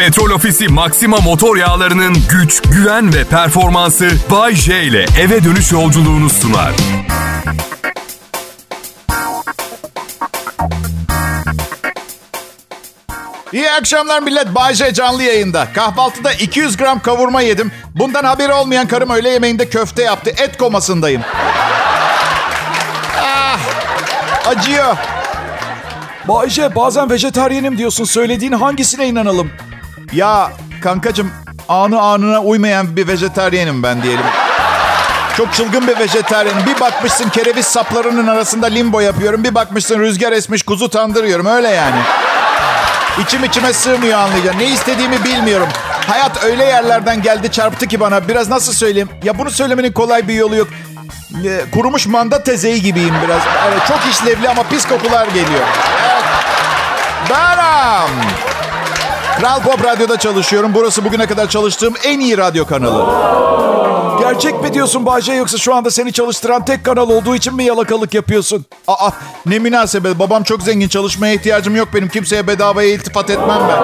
Petrol Ofisi Maxima motor yağlarının güç, güven ve performansı Bay J ile eve dönüş yolculuğunu sunar. İyi akşamlar millet. Bayce canlı yayında. Kahvaltıda 200 gram kavurma yedim. Bundan haberi olmayan karım öğle yemeğinde köfte yaptı. Et komasındayım. Ah, acıyor. Bayce bazen vejetaryenim diyorsun. Söylediğin hangisine inanalım? Ya kankacım anı anına uymayan bir vejetaryenim ben diyelim. Çok çılgın bir vejetaryenim. Bir bakmışsın kereviz saplarının arasında limbo yapıyorum. Bir bakmışsın rüzgar esmiş kuzu tandırıyorum. Öyle yani. İçim içime sığmıyor anlayacağım. Ne istediğimi bilmiyorum. Hayat öyle yerlerden geldi çarptı ki bana. Biraz nasıl söyleyeyim? Ya bunu söylemenin kolay bir yolu yok. Ee, kurumuş manda tezeyi gibiyim biraz. Evet, çok işlevli ama pis kokular geliyor. Evet. Benim. Kral Pop Radyo'da çalışıyorum. Burası bugüne kadar çalıştığım en iyi radyo kanalı. Gerçek mi diyorsun Bayce yoksa şu anda seni çalıştıran tek kanal olduğu için mi yalakalık yapıyorsun? Aa ne münasebet. Babam çok zengin. Çalışmaya ihtiyacım yok benim. Kimseye bedavaya iltifat etmem ben.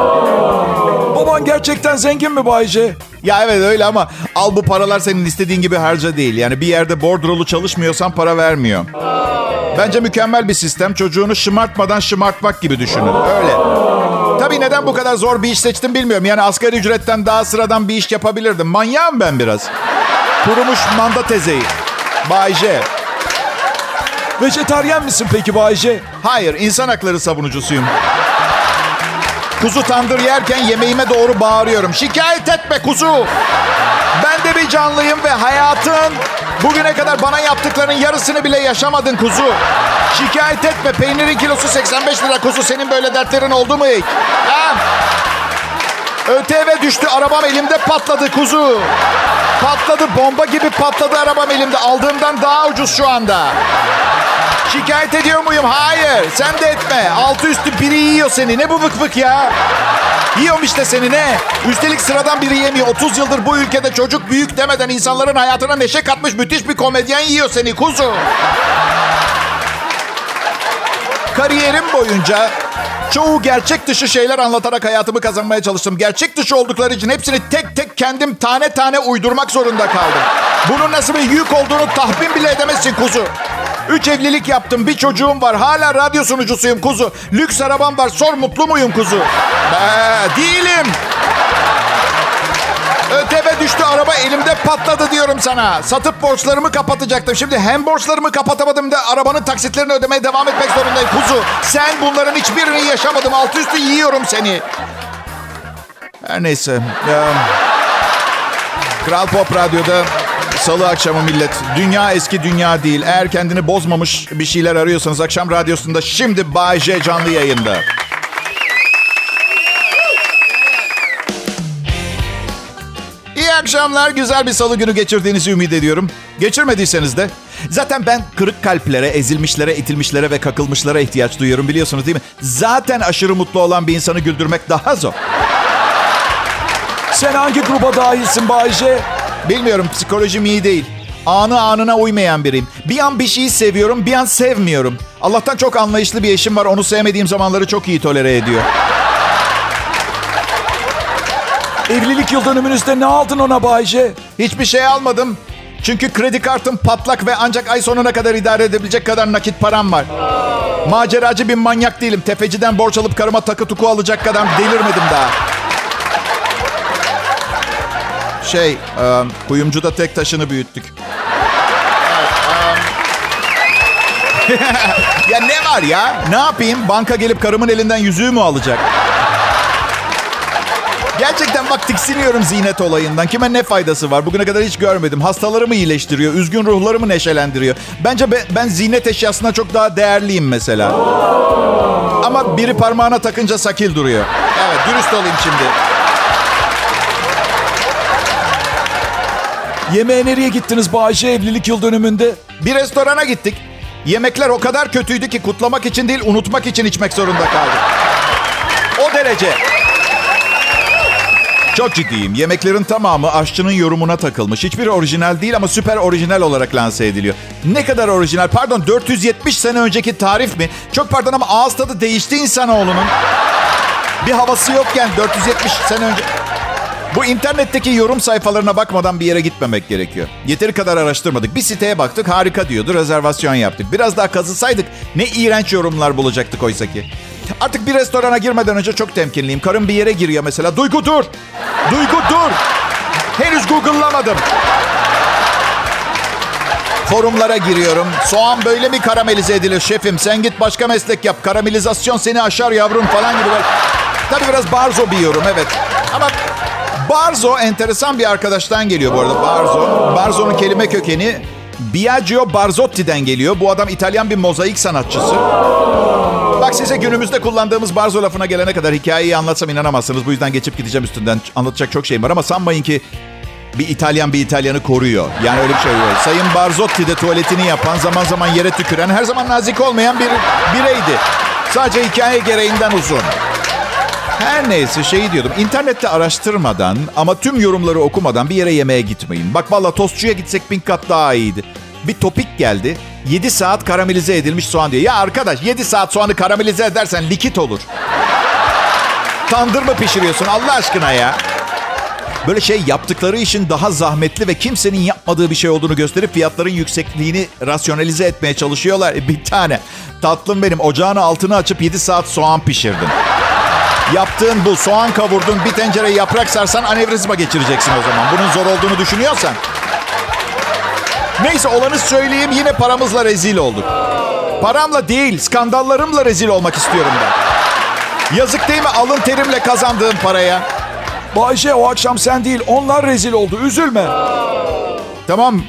Baban gerçekten zengin mi Bayce? Ya evet öyle ama al bu paralar senin istediğin gibi harca değil. Yani bir yerde bordrolu çalışmıyorsan para vermiyor. Bence mükemmel bir sistem. Çocuğunu şımartmadan şımartmak gibi düşünün. Öyle. Tabii neden bu kadar zor bir iş seçtim bilmiyorum. Yani asgari ücretten daha sıradan bir iş yapabilirdim. Manyağım ben biraz. Kurumuş manda tezeyi. Bay J. Vejetaryen misin peki Bayce? Hayır, insan hakları savunucusuyum. Kuzu tandır yerken yemeğime doğru bağırıyorum. Şikayet etme kuzu. Ben de bir canlıyım ve hayatın bugüne kadar bana yaptıklarının yarısını bile yaşamadın kuzu. Şikayet etme. Peynirin kilosu 85 lira kuzu. Senin böyle dertlerin oldu mu hiç? Ha? ÖTV düştü. Arabam elimde patladı kuzu. Patladı. Bomba gibi patladı arabam elimde. Aldığımdan daha ucuz şu anda. Şikayet ediyor muyum? Hayır. Sen de etme. Altı üstü biri yiyor seni. Ne bu vık vık ya? Yiyorum işte seni ne? Üstelik sıradan biri yemiyor. 30 yıldır bu ülkede çocuk büyük demeden insanların hayatına neşe katmış müthiş bir komedyen yiyor seni kuzu. Kariyerim boyunca çoğu gerçek dışı şeyler anlatarak hayatımı kazanmaya çalıştım. Gerçek dışı oldukları için hepsini tek tek kendim tane tane uydurmak zorunda kaldım. Bunun nasıl bir yük olduğunu tahmin bile edemezsin kuzu. Üç evlilik yaptım. Bir çocuğum var. Hala radyo sunucusuyum kuzu. Lüks arabam var. Sor mutlu muyum kuzu? Ee, değilim. ÖTV düştü araba elimde patladı diyorum sana. Satıp borçlarımı kapatacaktım. Şimdi hem borçlarımı kapatamadım da arabanın taksitlerini ödemeye devam etmek zorundayım kuzu. Sen bunların hiçbirini yaşamadım. Altı üstü yiyorum seni. Her neyse. Kral Pop Radyo'da Salı akşamı millet. Dünya eski dünya değil. Eğer kendini bozmamış bir şeyler arıyorsanız akşam radyosunda şimdi Bay J canlı yayında. İyi akşamlar. Güzel bir salı günü geçirdiğinizi ümit ediyorum. Geçirmediyseniz de. Zaten ben kırık kalplere, ezilmişlere, itilmişlere ve kakılmışlara ihtiyaç duyuyorum biliyorsunuz değil mi? Zaten aşırı mutlu olan bir insanı güldürmek daha zor. Sen hangi gruba dahilsin Bayce? Bilmiyorum psikolojim iyi değil. Anı anına uymayan biriyim. Bir an bir şeyi seviyorum, bir an sevmiyorum. Allah'tan çok anlayışlı bir eşim var. Onu sevmediğim zamanları çok iyi tolere ediyor. Evlilik yıl dönümünüzde ne aldın ona Bayce? Hiçbir şey almadım. Çünkü kredi kartım patlak ve ancak ay sonuna kadar idare edebilecek kadar nakit param var. Maceracı bir manyak değilim. Tefeciden borç alıp karıma takı tuku alacak kadar delirmedim daha. Şey, e, kuyumcuda tek taşını büyüttük. ya ne var ya? Ne yapayım? Banka gelip karımın elinden yüzüğü mü alacak? Gerçekten bak tiksiniyorum ziynet olayından. Kime ne faydası var? Bugüne kadar hiç görmedim. Hastalarımı iyileştiriyor. Üzgün ruhlarımı neşelendiriyor. Bence be, ben ziynet eşyasına çok daha değerliyim mesela. Ama biri parmağına takınca sakil duruyor. Evet dürüst olayım şimdi. Yemeğe nereye gittiniz Bayce evlilik yıl dönümünde? Bir restorana gittik. Yemekler o kadar kötüydü ki kutlamak için değil unutmak için içmek zorunda kaldık. O derece. Çok ciddiyim. Yemeklerin tamamı aşçının yorumuna takılmış. Hiçbiri orijinal değil ama süper orijinal olarak lanse ediliyor. Ne kadar orijinal? Pardon 470 sene önceki tarif mi? Çok pardon ama ağız tadı değişti insanoğlunun. Bir havası yokken 470 sene önce. Bu internetteki yorum sayfalarına bakmadan bir yere gitmemek gerekiyor. Yeteri kadar araştırmadık. Bir siteye baktık harika diyordu. Rezervasyon yaptık. Biraz daha kazısaydık ne iğrenç yorumlar bulacaktık oysa ki. Artık bir restorana girmeden önce çok temkinliyim. Karım bir yere giriyor mesela. Duygu dur. Duygu dur. Henüz Google'lamadım. Forumlara giriyorum. Soğan böyle mi karamelize edilir şefim? Sen git başka meslek yap. Karamelizasyon seni aşar yavrum falan gibi. Tabii biraz barzo bir yorum evet. Ama barzo enteresan bir arkadaştan geliyor bu arada. Barzo. Barzo'nun kelime kökeni Biagio Barzotti'den geliyor. Bu adam İtalyan bir mozaik sanatçısı. Bak size günümüzde kullandığımız barzo lafına gelene kadar hikayeyi anlatsam inanamazsınız. Bu yüzden geçip gideceğim üstünden. Anlatacak çok şeyim var ama sanmayın ki bir İtalyan bir İtalyanı koruyor. Yani öyle bir şey yok. Sayın Barzotti de tuvaletini yapan, zaman zaman yere tüküren, her zaman nazik olmayan bir bireydi. Sadece hikaye gereğinden uzun. Her neyse şeyi diyordum. İnternette araştırmadan ama tüm yorumları okumadan bir yere yemeğe gitmeyin. Bak valla tostçuya gitsek bin kat daha iyiydi. Bir topik geldi. 7 saat karamelize edilmiş soğan diyor. Ya arkadaş 7 saat soğanı karamelize edersen likit olur. Tandır mı pişiriyorsun Allah aşkına ya? Böyle şey yaptıkları işin daha zahmetli ve kimsenin yapmadığı bir şey olduğunu gösterip fiyatların yüksekliğini rasyonalize etmeye çalışıyorlar. E, bir tane tatlım benim ocağın altını açıp 7 saat soğan pişirdin. Yaptığın bu soğan kavurdun bir tencere yaprak sarsan anevrizma geçireceksin o zaman. Bunun zor olduğunu düşünüyorsan. Neyse olanı söyleyeyim yine paramızla rezil olduk. Paramla değil skandallarımla rezil olmak istiyorum ben. Yazık değil mi alın terimle kazandığım paraya? Bayşe o akşam sen değil onlar rezil oldu. Üzülme. Tamam.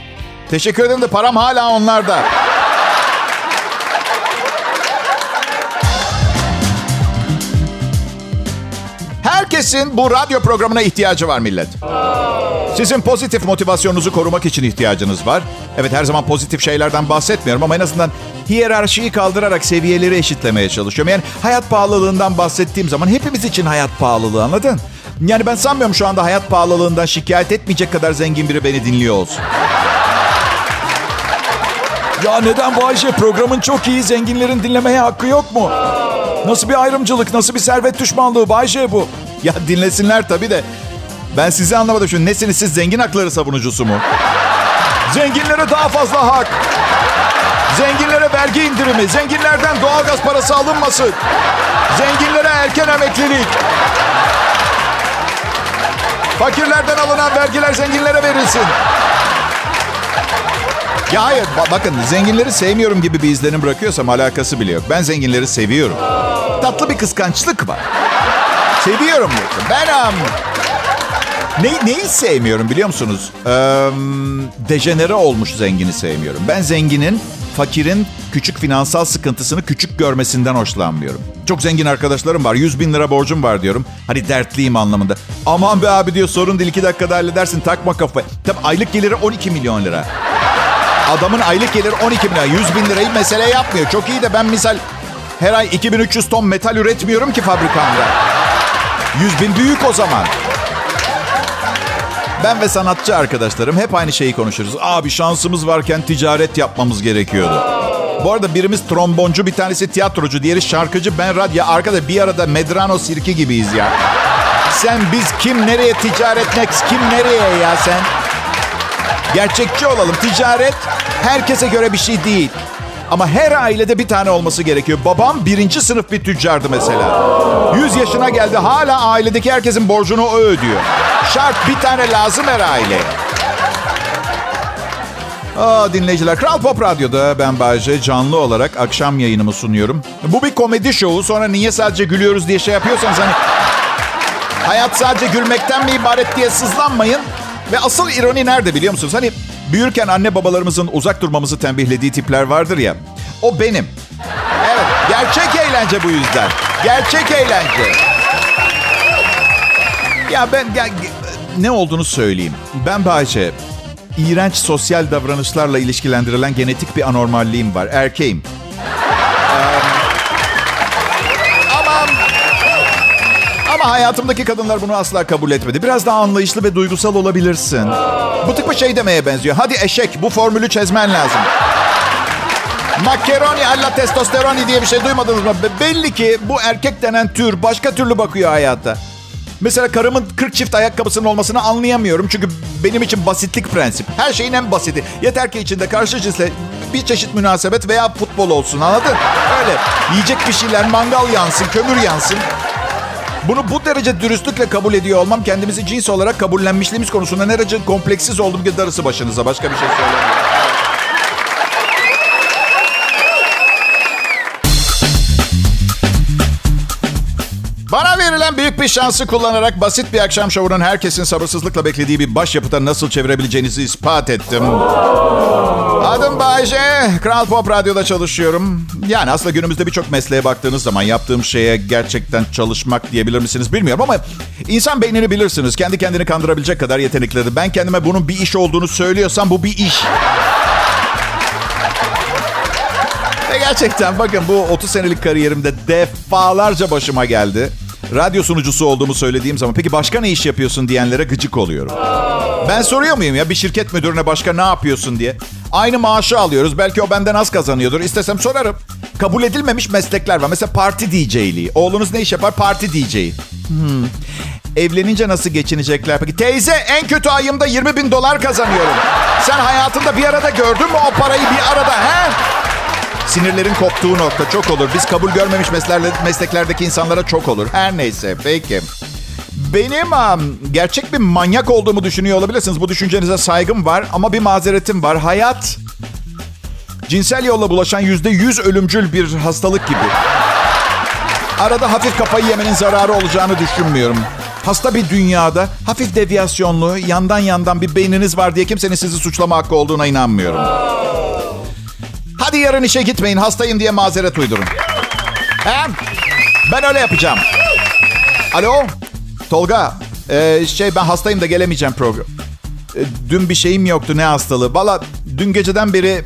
Teşekkür ederim de param hala onlarda. Herkesin bu radyo programına ihtiyacı var millet. Sizin pozitif motivasyonunuzu korumak için ihtiyacınız var. Evet her zaman pozitif şeylerden bahsetmiyorum ama en azından hiyerarşiyi kaldırarak seviyeleri eşitlemeye çalışıyorum. Yani hayat pahalılığından bahsettiğim zaman hepimiz için hayat pahalılığı anladın? Yani ben sanmıyorum şu anda hayat pahalılığından şikayet etmeyecek kadar zengin biri beni dinliyor olsun. Ya neden Bayşe programın çok iyi zenginlerin dinlemeye hakkı yok mu? Nasıl bir ayrımcılık, nasıl bir servet düşmanlığı Bayşe bu? Ya dinlesinler tabii de. Ben sizi anlamadım şu. Nesiniz siz zengin hakları savunucusu mu? Zenginlere daha fazla hak. Zenginlere vergi indirimi. Zenginlerden doğalgaz parası alınmasın. Zenginlere erken emeklilik. Fakirlerden alınan vergiler zenginlere verilsin. Ya hayır ba- bakın zenginleri sevmiyorum gibi bir izlenim bırakıyorsam alakası bile yok. Ben zenginleri seviyorum. Tatlı bir kıskançlık var. Seviyorum. Ben um, ne, neyi sevmiyorum biliyor musunuz? Ee, dejenere olmuş zengini sevmiyorum. Ben zenginin, fakirin küçük finansal sıkıntısını küçük görmesinden hoşlanmıyorum. Çok zengin arkadaşlarım var. 100 bin lira borcum var diyorum. Hani dertliyim anlamında. Aman be abi diyor sorun değil iki dakikada halledersin takma kafayı. Tabii aylık geliri 12 milyon lira. Adamın aylık geliri 12 milyon. 100 bin lirayı mesele yapmıyor. Çok iyi de ben misal her ay 2300 ton metal üretmiyorum ki fabrikamda. 100 bin büyük o zaman. Ben ve sanatçı arkadaşlarım hep aynı şeyi konuşuruz. Abi şansımız varken ticaret yapmamız gerekiyordu. Bu arada birimiz tromboncu, bir tanesi tiyatrocu, diğeri şarkıcı, ben radyo. Arkada bir arada Medrano sirki gibiyiz ya. Sen biz kim nereye ticaret next, kim nereye ya sen? Gerçekçi olalım. Ticaret herkese göre bir şey değil. Ama her ailede bir tane olması gerekiyor. Babam birinci sınıf bir tüccardı mesela. 100 yaşına geldi hala ailedeki herkesin borcunu o ödüyor. Şart bir tane lazım her aile. Aa, dinleyiciler, Kral Pop Radyo'da ben Bayce canlı olarak akşam yayınımı sunuyorum. Bu bir komedi şovu. Sonra niye sadece gülüyoruz diye şey yapıyorsanız hani... Hayat sadece gülmekten mi ibaret diye sızlanmayın. Ve asıl ironi nerede biliyor musunuz? Hani büyürken anne babalarımızın uzak durmamızı tembihlediği tipler vardır ya. O benim. Evet, gerçek eğlence bu yüzden. Gerçek eğlence. Ya ben ya, ne olduğunu söyleyeyim. Ben Bayce. İğrenç sosyal davranışlarla ilişkilendirilen genetik bir anormalliğim var. Erkeğim. Ama hayatımdaki kadınlar bunu asla kabul etmedi. Biraz daha anlayışlı ve duygusal olabilirsin. Bu tıpkı şey demeye benziyor. Hadi eşek bu formülü çözmen lazım. Makaroni alla testosteroni diye bir şey duymadınız mı? Belli ki bu erkek denen tür başka türlü bakıyor hayata. Mesela karımın 40 çift ayakkabısının olmasını anlayamıyorum. Çünkü benim için basitlik prensip. Her şeyin en basiti. Yeter ki içinde karşı cinsle bir çeşit münasebet veya futbol olsun anladın? Öyle. Yiyecek bir şeyler, mangal yansın, kömür yansın. Bunu bu derece dürüstlükle kabul ediyor olmam kendimizi cins olarak kabullenmişliğimiz konusunda ne derece kompleksiz oldum ki darısı başınıza. Başka bir şey söylemiyorum. Bana verilen büyük bir şansı kullanarak basit bir akşam şovunun herkesin sabırsızlıkla beklediği bir başyapıta nasıl çevirebileceğinizi ispat ettim. Adım Bayce. Kral Pop Radyo'da çalışıyorum. Yani aslında günümüzde birçok mesleğe baktığınız zaman yaptığım şeye gerçekten çalışmak diyebilir misiniz bilmiyorum ama insan beynini bilirsiniz. Kendi kendini kandırabilecek kadar yeteneklidir. Ben kendime bunun bir iş olduğunu söylüyorsam bu bir iş. Ve gerçekten bakın bu 30 senelik kariyerimde defalarca başıma geldi. Radyo sunucusu olduğumu söylediğim zaman peki başka ne iş yapıyorsun diyenlere gıcık oluyorum. Ben soruyor muyum ya bir şirket müdürüne başka ne yapıyorsun diye. Aynı maaşı alıyoruz. Belki o benden az kazanıyordur. İstesem sorarım. Kabul edilmemiş meslekler var. Mesela parti DJ'liği. Oğlunuz ne iş yapar? Parti DJ'yi. Hmm. Evlenince nasıl geçinecekler? Peki teyze en kötü ayımda 20 bin dolar kazanıyorum. Sen hayatında bir arada gördün mü o parayı bir arada he? Sinirlerin koptuğu nokta çok olur. Biz kabul görmemiş mesleklerdeki insanlara çok olur. Her neyse peki. Benim um, gerçek bir manyak olduğumu düşünüyor olabilirsiniz. Bu düşüncenize saygım var ama bir mazeretim var. Hayat cinsel yolla bulaşan yüzde yüz ölümcül bir hastalık gibi. Arada hafif kafayı yemenin zararı olacağını düşünmüyorum. Hasta bir dünyada hafif deviyasyonlu, yandan yandan bir beyniniz var diye kimsenin sizi suçlama hakkı olduğuna inanmıyorum. Hadi yarın işe gitmeyin, hastayım diye mazeret uydurun. He? Ben öyle yapacağım. Alo? Tolga, e, şey ben hastayım da gelemeyeceğim program. E, dün bir şeyim yoktu, ne hastalığı? Valla dün geceden beri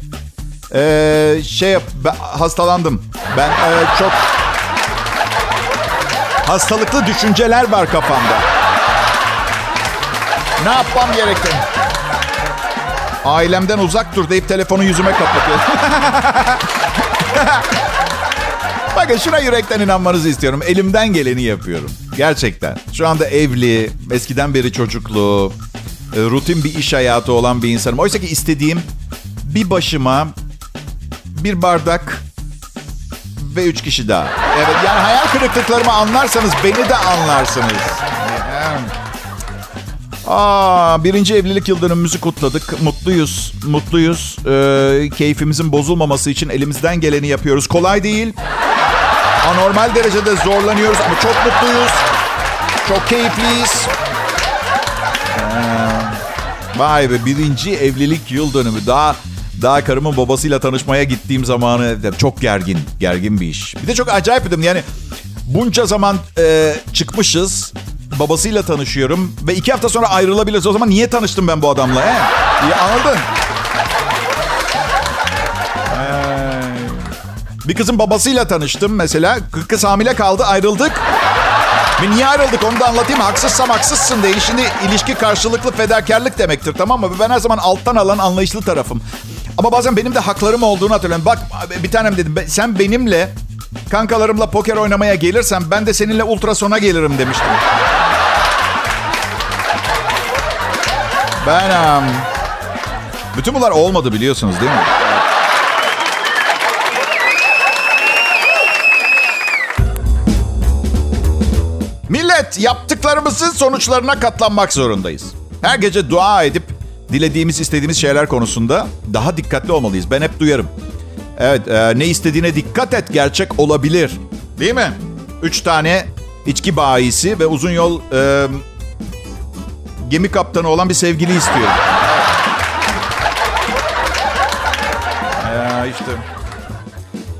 e, şey ben, hastalandım. Ben e, çok hastalıklı düşünceler var kafamda. Ne yapmam gerekti? Ailemden uzak dur deyip telefonu yüzüme kapatıyor. Bakın şuna yürekten inanmanızı istiyorum. Elimden geleni yapıyorum. Gerçekten. Şu anda evli, eskiden beri çocuklu, e, rutin bir iş hayatı olan bir insanım. Oysa ki istediğim bir başıma bir bardak ve üç kişi daha. Evet yani hayal kırıklıklarımı anlarsanız beni de anlarsınız. Aa, birinci evlilik yıl dönümümüzü kutladık. Mutluyuz, mutluyuz. Ee, keyfimizin bozulmaması için elimizden geleni yapıyoruz. Kolay değil. Anormal derecede zorlanıyoruz ama çok mutluyuz. Çok keyifliyiz. Ee, vay be birinci evlilik yıl dönümü. Daha daha karımın babasıyla tanışmaya gittiğim zamanı çok gergin. Gergin bir iş. Bir de çok acayip dedim yani bunca zaman e, çıkmışız babasıyla tanışıyorum ve iki hafta sonra ayrılabiliriz. O zaman niye tanıştım ben bu adamla? He? İyi, anladın? Ee, bir kızın babasıyla tanıştım mesela. Kız hamile kaldı ayrıldık. Ve niye ayrıldık onu da anlatayım. Haksızsam haksızsın değil. Şimdi ilişki karşılıklı fedakarlık demektir tamam mı? Ben her zaman alttan alan anlayışlı tarafım. Ama bazen benim de haklarım olduğunu hatırlıyorum. Bak bir tanem dedim sen benimle kankalarımla poker oynamaya gelirsen ben de seninle ultrasona gelirim demiştim. Ben... Bütün bunlar olmadı biliyorsunuz değil mi? Millet yaptıklarımızın sonuçlarına katlanmak zorundayız. Her gece dua edip dilediğimiz istediğimiz şeyler konusunda daha dikkatli olmalıyız. Ben hep duyarım. Evet e, ne istediğine dikkat et gerçek olabilir. Değil mi? Üç tane içki bayisi ve uzun yol e, gemi kaptanı olan bir sevgili istiyorum. ya işte.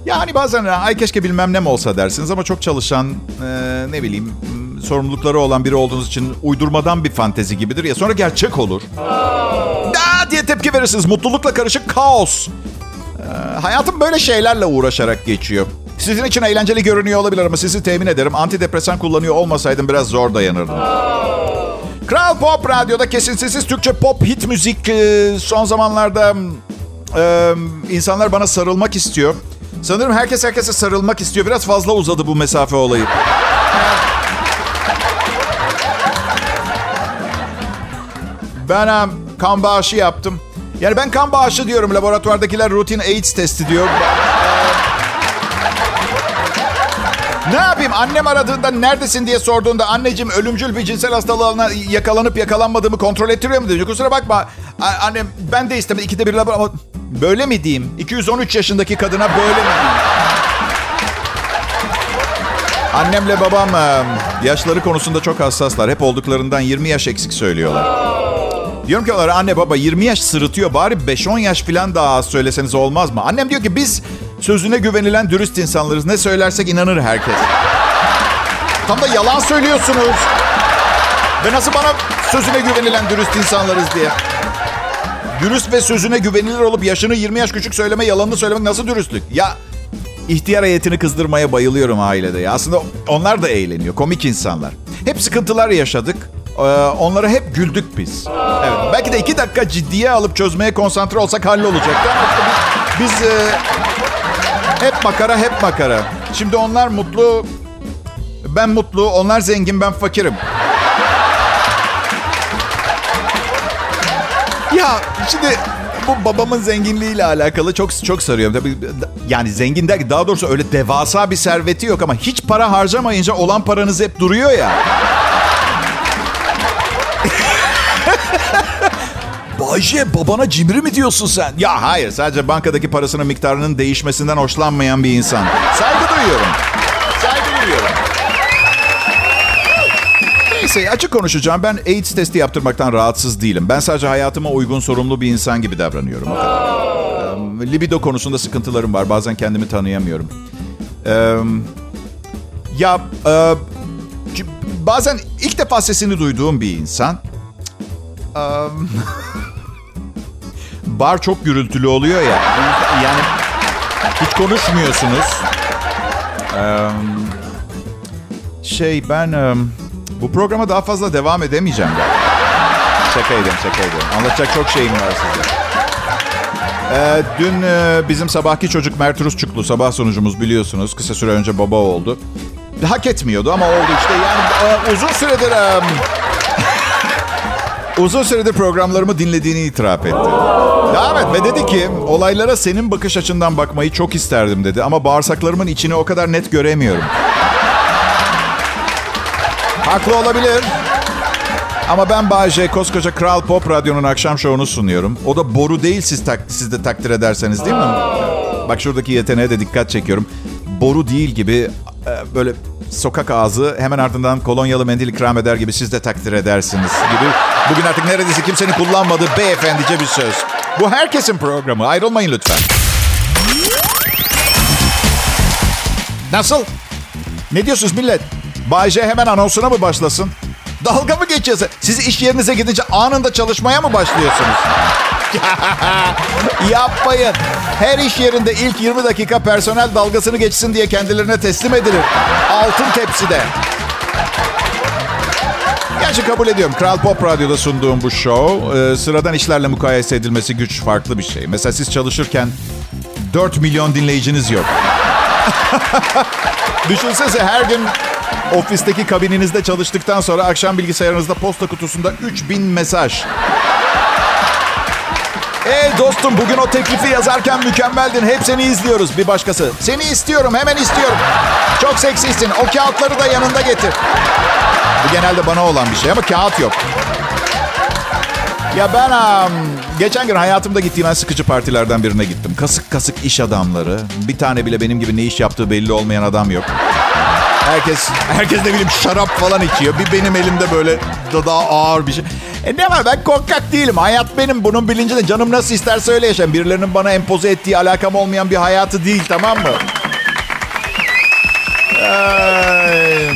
Ya bazen ay keşke bilmem ne mi olsa dersiniz ama çok çalışan e, ne bileyim sorumlulukları olan biri olduğunuz için uydurmadan bir fantezi gibidir ya sonra gerçek olur. Aa diye tepki verirsiniz. Mutlulukla karışık kaos. Ee, hayatım böyle şeylerle uğraşarak geçiyor. Sizin için eğlenceli görünüyor olabilir ama sizi temin ederim. Antidepresan kullanıyor olmasaydım biraz zor dayanırdım. Kral Pop Radyo'da kesintisiz Türkçe pop hit müzik. Son zamanlarda e, insanlar bana sarılmak istiyor. Sanırım herkes herkese sarılmak istiyor. Biraz fazla uzadı bu mesafe olayı. Ben e, kan bağışı yaptım. Yani ben kan bağışı diyorum. Laboratuvardakiler rutin AIDS testi diyor. Ne yapayım? Annem aradığında neredesin diye sorduğunda anneciğim ölümcül bir cinsel hastalığına yakalanıp yakalanmadığımı kontrol ettiriyor mu diyor. Kusura bakma. Annem ben de istemedim. İkide bir labor böyle mi diyeyim? 213 yaşındaki kadına böyle mi diyeyim? Annemle babam yaşları konusunda çok hassaslar. Hep olduklarından 20 yaş eksik söylüyorlar. Diyorum ki onlara anne baba 20 yaş sırıtıyor. Bari 5-10 yaş falan daha az söyleseniz olmaz mı? Annem diyor ki biz sözüne güvenilen dürüst insanlarız. Ne söylersek inanır herkes. Tam da yalan söylüyorsunuz. Ve nasıl bana sözüne güvenilen dürüst insanlarız diye. Dürüst ve sözüne güvenilir olup yaşını 20 yaş küçük söyleme, yalanını söylemek nasıl dürüstlük? Ya ihtiyar heyetini kızdırmaya bayılıyorum ailede. Ya. Aslında onlar da eğleniyor. Komik insanlar. Hep sıkıntılar yaşadık. Ee, onlara hep güldük biz. Evet. Belki de iki dakika ciddiye alıp çözmeye konsantre olsak hallolacaktı ama biz e, hep makara hep makara. Şimdi onlar mutlu, ben mutlu, onlar zengin, ben fakirim. Ya şimdi bu babamın zenginliğiyle alakalı çok çok sarıyor. Tabii yani zengin der daha doğrusu öyle devasa bir serveti yok ama hiç para harcamayınca olan paranız hep duruyor ya. Bayce babana cimri mi diyorsun sen? Ya hayır sadece bankadaki parasının miktarının değişmesinden hoşlanmayan bir insan. Saygı duyuyorum. Saygı duyuyorum. Neyse açık konuşacağım. Ben AIDS testi yaptırmaktan rahatsız değilim. Ben sadece hayatıma uygun sorumlu bir insan gibi davranıyorum. O kadar. Ee, libido konusunda sıkıntılarım var. Bazen kendimi tanıyamıyorum. Ee, ya e, bazen ilk defa sesini duyduğum bir insan... Bar çok gürültülü oluyor ya. Yani hiç konuşmuyorsunuz. Ee, şey ben bu programa daha fazla devam edemeyeceğim galiba. Şaka edeyim, şaka edeyim. Anlatacak çok şeyim var size. Ee, dün e, bizim sabahki çocuk Mert Rusçuklu sabah sonucumuz biliyorsunuz. Kısa süre önce baba oldu. Hak etmiyordu ama oldu işte. Yani e, uzun süredir... E, uzun süredir programlarımı dinlediğini itiraf etti. Ya evet ve dedi ki olaylara senin bakış açından bakmayı çok isterdim dedi. Ama bağırsaklarımın içini o kadar net göremiyorum. Haklı olabilir. Ama ben Bayce koskoca Kral Pop Radyo'nun akşam şovunu sunuyorum. O da boru değil siz, tak, siz de takdir ederseniz değil mi? Bak şuradaki yeteneğe de dikkat çekiyorum. Boru değil gibi e, böyle sokak ağzı hemen ardından kolonyalı mendil ikram eder gibi siz de takdir edersiniz gibi. Bugün artık neredeyse kimsenin kullanmadığı beyefendice bir söz. Bu herkesin programı. Ayrılmayın lütfen. Nasıl? Ne diyorsunuz millet? Bayce hemen anonsuna mı başlasın? Dalga mı geçiyorsun? Siz iş yerinize gidince anında çalışmaya mı başlıyorsunuz? Yapmayın. Her iş yerinde ilk 20 dakika personel dalgasını geçsin diye kendilerine teslim edilir. Altın tepside. Gerçi kabul ediyorum. Kral Pop Radyo'da sunduğum bu show e, sıradan işlerle mukayese edilmesi güç farklı bir şey. Mesela siz çalışırken 4 milyon dinleyiciniz yok. Düşünsenize her gün ofisteki kabininizde çalıştıktan sonra akşam bilgisayarınızda posta kutusunda 3000 mesaj. Ey dostum bugün o teklifi yazarken mükemmeldin. Hep seni izliyoruz bir başkası. Seni istiyorum hemen istiyorum. Çok seksisin. O kağıtları da yanında getir. Bu genelde bana olan bir şey ama kağıt yok. Ya ben um, geçen gün hayatımda gittiğim en sıkıcı partilerden birine gittim. Kasık kasık iş adamları. Bir tane bile benim gibi ne iş yaptığı belli olmayan adam yok. Herkes, herkes ne bileyim şarap falan içiyor. Bir benim elimde böyle da daha ağır bir şey. E ne var ben korkak değilim. Hayat benim. Bunun bilincinde canım nasıl isterse öyle yaşayayım. Birilerinin bana empoze ettiği alakam olmayan bir hayatı değil tamam mı? Ay.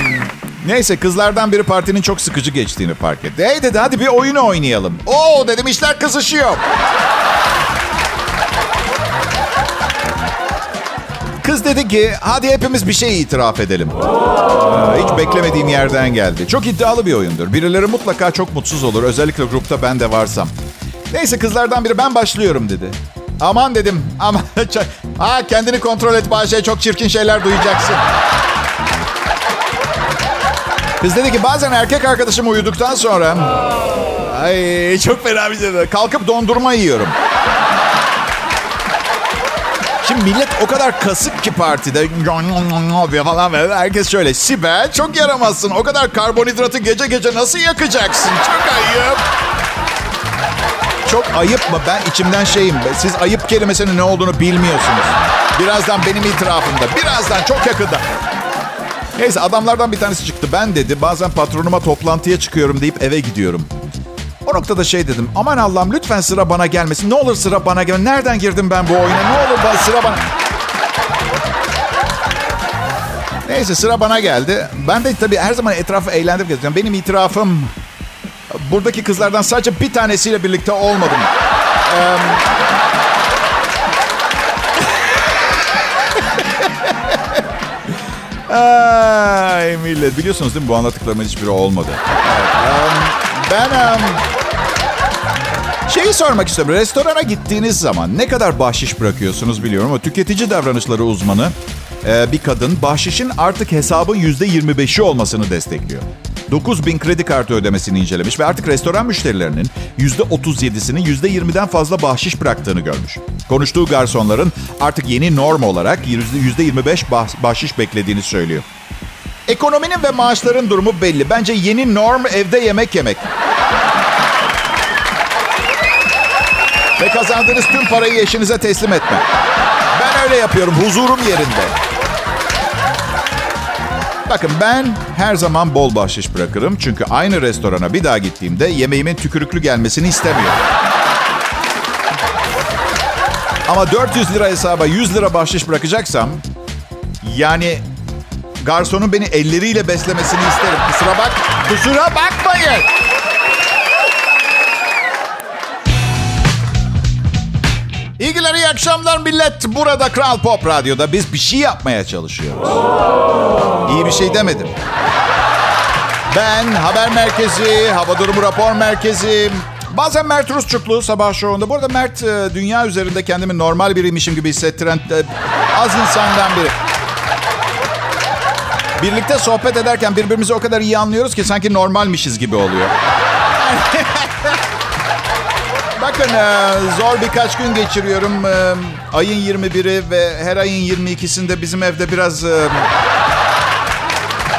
Neyse kızlardan biri partinin çok sıkıcı geçtiğini fark etti. Hey dedi hadi bir oyunu oynayalım. Oo dedim işler kızışıyor. Kız dedi ki hadi hepimiz bir şey itiraf edelim. Hiç beklemediğim yerden geldi. Çok iddialı bir oyundur. Birileri mutlaka çok mutsuz olur. Özellikle grupta ben de varsam. Neyse kızlardan biri ben başlıyorum dedi. Aman dedim. Aman. ha kendini kontrol et Bahçe. Çok çirkin şeyler duyacaksın. Kız dedi ki bazen erkek arkadaşım uyuduktan sonra... Ay çok fena bir şey. Kalkıp dondurma yiyorum. Şimdi millet o kadar kasık ki partide falan böyle. Herkes şöyle. Sibel çok yaramazsın. O kadar karbonhidratı gece gece nasıl yakacaksın? Çok ayıp. Çok ayıp mı? Ben içimden şeyim. Siz ayıp kelimesinin ne olduğunu bilmiyorsunuz. Birazdan benim itirafımda. Birazdan çok yakında. Neyse adamlardan bir tanesi çıktı. Ben dedi bazen patronuma toplantıya çıkıyorum deyip eve gidiyorum. O noktada şey dedim. Aman Allah'ım lütfen sıra bana gelmesin. Ne olur sıra bana gel. Nereden girdim ben bu oyuna? Ne olur ben sıra bana... Neyse sıra bana geldi. Ben de tabii her zaman etrafı eğlendirip geziyorum. Benim itirafım buradaki kızlardan sadece bir tanesiyle birlikte olmadım. Ee, Ay millet biliyorsunuz değil mi bu anlattıklarımın hiçbiri olmadı. Ben um, şeyi sormak istiyorum. Restorana gittiğiniz zaman ne kadar bahşiş bırakıyorsunuz biliyorum ama tüketici davranışları uzmanı e, bir kadın bahşişin artık hesabın %25'i olmasını destekliyor. 9 bin kredi kartı ödemesini incelemiş ve artık restoran müşterilerinin %37'sinin %20'den fazla bahşiş bıraktığını görmüş. Konuştuğu garsonların artık yeni norm olarak %25 bahşiş beklediğini söylüyor. Ekonominin ve maaşların durumu belli. Bence yeni norm evde yemek yemek. ve kazandığınız tüm parayı eşinize teslim etme. Ben öyle yapıyorum. Huzurum yerinde. Bakın ben her zaman bol bahşiş bırakırım. Çünkü aynı restorana bir daha gittiğimde yemeğimin tükürüklü gelmesini istemiyorum. Ama 400 lira hesaba 100 lira bahşiş bırakacaksam yani garsonun beni elleriyle beslemesini isterim. Kusura bak, kusura bakmayın. İyi günler, iyi akşamlar millet. Burada Kral Pop Radyo'da biz bir şey yapmaya çalışıyoruz. İyi bir şey demedim. Ben haber merkezi, hava durumu rapor merkezi, bazen Mert Rusçuklu sabah şovunda. Bu arada Mert e, dünya üzerinde kendimi normal biriymişim gibi hissettiren e, az insandan biri. Birlikte sohbet ederken birbirimizi o kadar iyi anlıyoruz ki sanki normalmişiz gibi oluyor. Bakın e, zor birkaç gün geçiriyorum. E, ayın 21'i ve her ayın 22'sinde bizim evde biraz e,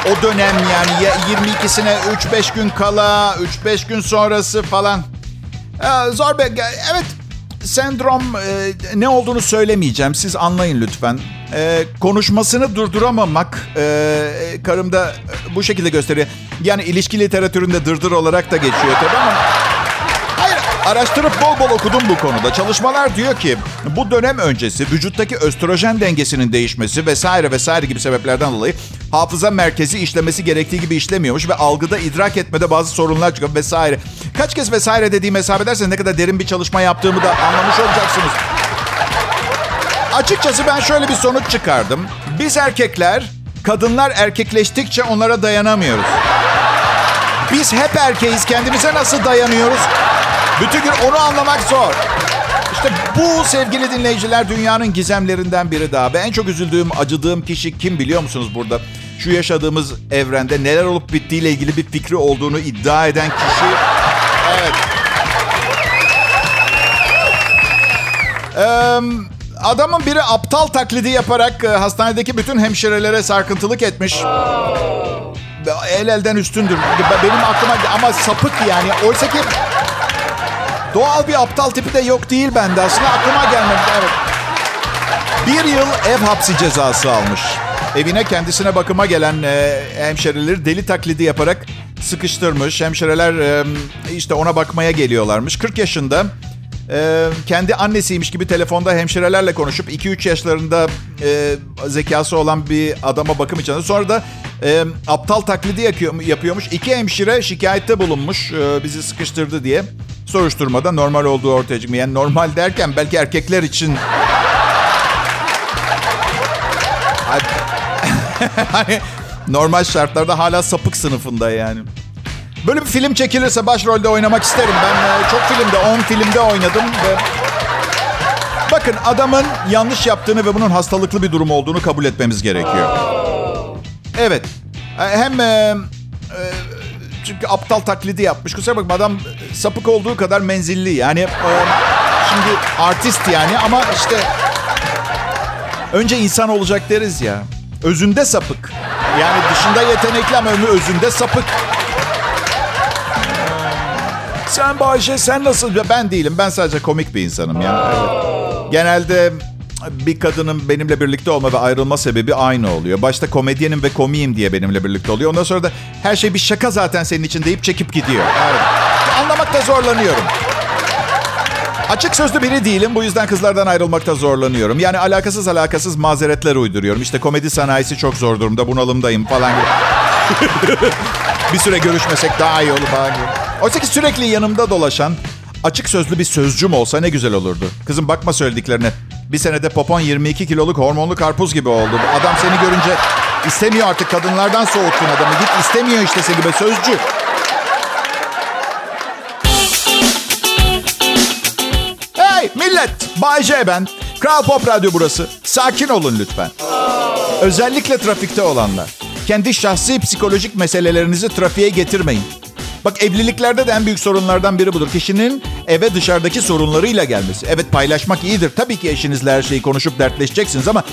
o dönem yani 22'sine 3-5 gün kala, 3-5 gün sonrası falan. Zor bir... Evet sendrom ne olduğunu söylemeyeceğim. Siz anlayın lütfen. konuşmasını durduramamak karımda bu şekilde gösteriyor. Yani ilişki literatüründe dırdır olarak da geçiyor tabii ama... Araştırıp bol bol okudum bu konuda. Çalışmalar diyor ki bu dönem öncesi vücuttaki östrojen dengesinin değişmesi vesaire vesaire gibi sebeplerden dolayı hafıza merkezi işlemesi gerektiği gibi işlemiyormuş ve algıda idrak etmede bazı sorunlar çıkıyor vesaire. Kaç kez vesaire dediğim hesap ederseniz ne kadar derin bir çalışma yaptığımı da anlamış olacaksınız. Açıkçası ben şöyle bir sonuç çıkardım. Biz erkekler, kadınlar erkekleştikçe onlara dayanamıyoruz. Biz hep erkeğiz, kendimize nasıl dayanıyoruz? Bütün gün onu anlamak zor. İşte bu sevgili dinleyiciler dünyanın gizemlerinden biri daha. Ben en çok üzüldüğüm, acıdığım kişi kim biliyor musunuz burada? Şu yaşadığımız evrende neler olup bittiğiyle ilgili bir fikri olduğunu iddia eden kişi. Evet. Ee, adamın biri aptal taklidi yaparak e, hastanedeki bütün hemşirelere sarkıntılık etmiş. El elden üstündür. Benim aklıma ama sapık yani. Oysa ki Doğal bir aptal tipi de yok değil bende. Aslında aklıma gelmedi. Evet. Bir yıl ev hapsi cezası almış. Evine kendisine bakıma gelen e, hemşireleri deli taklidi yaparak sıkıştırmış. Hemşireler e, işte ona bakmaya geliyorlarmış. 40 yaşında e, kendi annesiymiş gibi telefonda hemşirelerle konuşup 2-3 yaşlarında e, zekası olan bir adama bakım için. Sonra da e, aptal taklidi yapıyormuş. İki hemşire şikayette bulunmuş e, bizi sıkıştırdı diye soruşturmada normal olduğu ortaya çıkmıyor. Yani normal derken belki erkekler için... hani normal şartlarda hala sapık sınıfında yani. Böyle bir film çekilirse başrolde oynamak isterim. Ben e, çok filmde, 10 filmde oynadım ve Bakın adamın yanlış yaptığını ve bunun hastalıklı bir durum olduğunu kabul etmemiz gerekiyor. Evet. E, hem e, çünkü aptal taklidi yapmış. Kusura bakma adam sapık olduğu kadar menzilli. Yani e, şimdi artist yani ama işte önce insan olacak deriz ya. Özünde sapık. Yani dışında yetenekli ama özünde sapık. Sen Bayşe sen nasıl? Ben değilim. Ben sadece komik bir insanım ya. Evet. Genelde bir kadının benimle birlikte olma ve ayrılma sebebi aynı oluyor. Başta komedyenim ve komiyim diye benimle birlikte oluyor. Ondan sonra da her şey bir şaka zaten senin için deyip çekip gidiyor. Evet. Anlamakta zorlanıyorum. Açık sözlü biri değilim. Bu yüzden kızlardan ayrılmakta zorlanıyorum. Yani alakasız alakasız mazeretler uyduruyorum. İşte komedi sanayisi çok zor durumda. Bunalımdayım falan gibi. bir süre görüşmesek daha iyi olur falan gibi. Oysa ki sürekli yanımda dolaşan açık sözlü bir sözcüm olsa ne güzel olurdu. Kızım bakma söylediklerine. Bir senede popon 22 kiloluk hormonlu karpuz gibi oldu. Adam seni görünce istemiyor artık kadınlardan soğuttun adamı. Git istemiyor işte seni be sözcü. Hey millet! Bay J ben. Kral Pop Radyo burası. Sakin olun lütfen. Özellikle trafikte olanlar. Kendi şahsi psikolojik meselelerinizi trafiğe getirmeyin. Bak evliliklerde de en büyük sorunlardan biri budur. Kişinin eve dışarıdaki sorunlarıyla gelmesi. Evet paylaşmak iyidir. Tabii ki eşinizle her şeyi konuşup dertleşeceksiniz ama...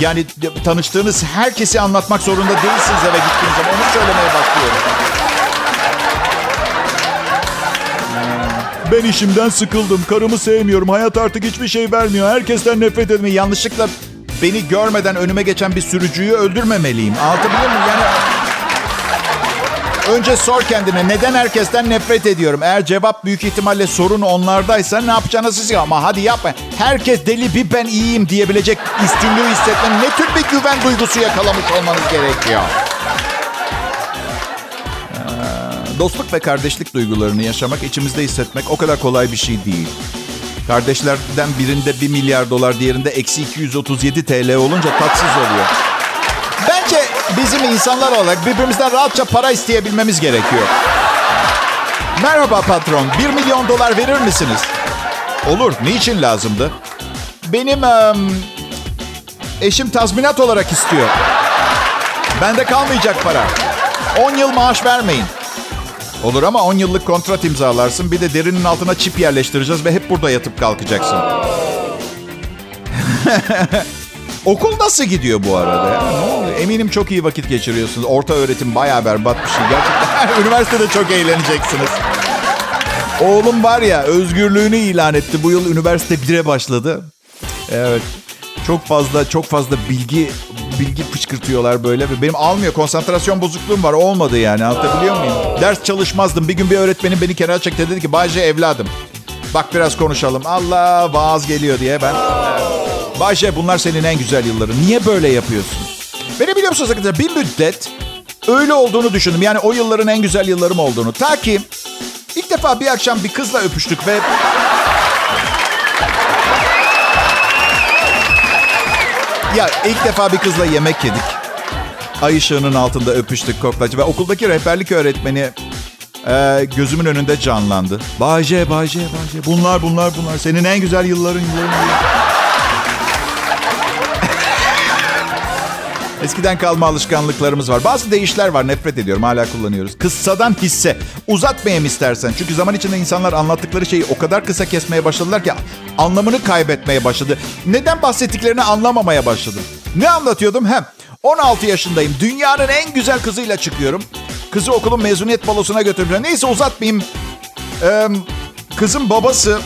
Yani tanıştığınız herkesi anlatmak zorunda değilsiniz eve gittiğiniz zaman. Onu söylemeye başlıyorum. Ben işimden sıkıldım. Karımı sevmiyorum. Hayat artık hiçbir şey vermiyor. Herkesten nefret etmeyi yanlışlıkla beni görmeden önüme geçen bir sürücüyü öldürmemeliyim. Anlatabiliyor muyum? Yani Önce sor kendine neden herkesten nefret ediyorum? Eğer cevap büyük ihtimalle sorun onlardaysa ne yapacağını siz ama hadi yapma. Herkes deli bir ben iyiyim diyebilecek üstünlüğü hissetmenin ne tür bir güven duygusu yakalamış olmanız gerekiyor? Ee, dostluk ve kardeşlik duygularını yaşamak, içimizde hissetmek o kadar kolay bir şey değil. Kardeşlerden birinde 1 milyar dolar, diğerinde eksi 237 TL olunca tatsız oluyor. Bence bizim insanlar olarak birbirimizden rahatça para isteyebilmemiz gerekiyor. Merhaba patron, 1 milyon dolar verir misiniz? Olur, niçin lazımdı? Benim um, eşim tazminat olarak istiyor. Bende kalmayacak para. 10 yıl maaş vermeyin. Olur ama 10 yıllık kontrat imzalarsın. Bir de derinin altına çip yerleştireceğiz ve hep burada yatıp kalkacaksın. Okul nasıl gidiyor bu arada? Ya? Eminim çok iyi vakit geçiriyorsunuz. Orta öğretim bayağı berbat bir şey. Gerçekten üniversitede çok eğleneceksiniz. Oğlum var ya özgürlüğünü ilan etti. Bu yıl üniversite 1'e başladı. Evet. Çok fazla çok fazla bilgi bilgi fışkırtıyorlar böyle ve benim almıyor. Konsantrasyon bozukluğum var. Olmadı yani. Anlatabiliyor muyum? Ders çalışmazdım. Bir gün bir öğretmenim beni kenara çekti dedi ki Bayce evladım. Bak biraz konuşalım. Allah vaaz geliyor diye ben. Bayce bunlar senin en güzel yılların. Niye böyle yapıyorsun? Beni biliyor musunuz arkadaşlar? Bir müddet öyle olduğunu düşündüm. Yani o yılların en güzel yıllarım olduğunu. Ta ki ilk defa bir akşam bir kızla öpüştük ve... Ya ilk defa bir kızla yemek yedik. Ay ışığının altında öpüştük koklaç ve okuldaki rehberlik öğretmeni e, gözümün önünde canlandı. Bayce, Bayce, Bayce. Bunlar, bunlar, bunlar. Senin en güzel yılların, yılların. yılların. Eskiden kalma alışkanlıklarımız var. Bazı değişler var nefret ediyorum hala kullanıyoruz. Kıssadan hisse. Uzatmayayım istersen. Çünkü zaman içinde insanlar anlattıkları şeyi o kadar kısa kesmeye başladılar ki anlamını kaybetmeye başladı. Neden bahsettiklerini anlamamaya başladım. Ne anlatıyordum? Hem 16 yaşındayım. Dünyanın en güzel kızıyla çıkıyorum. Kızı okulun mezuniyet balosuna götürüyorum. Neyse uzatmayayım. Ee, kızın babası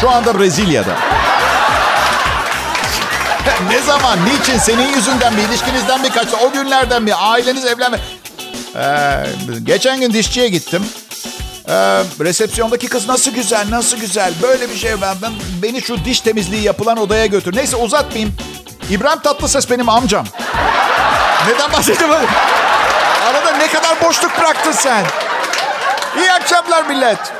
şu anda Brezilya'da. Ne zaman, niçin, senin yüzünden mi, ilişkinizden mi kaçtı, o günlerden mi, aileniz evlenme... Ee, geçen gün dişçiye gittim. Ee, resepsiyondaki kız nasıl güzel, nasıl güzel. Böyle bir şey ben, ben beni şu diş temizliği yapılan odaya götür. Neyse uzatmayayım. İbrahim Tatlıses benim amcam. Neden bahsediyorum? Arada ne kadar boşluk bıraktın sen. İyi akşamlar millet.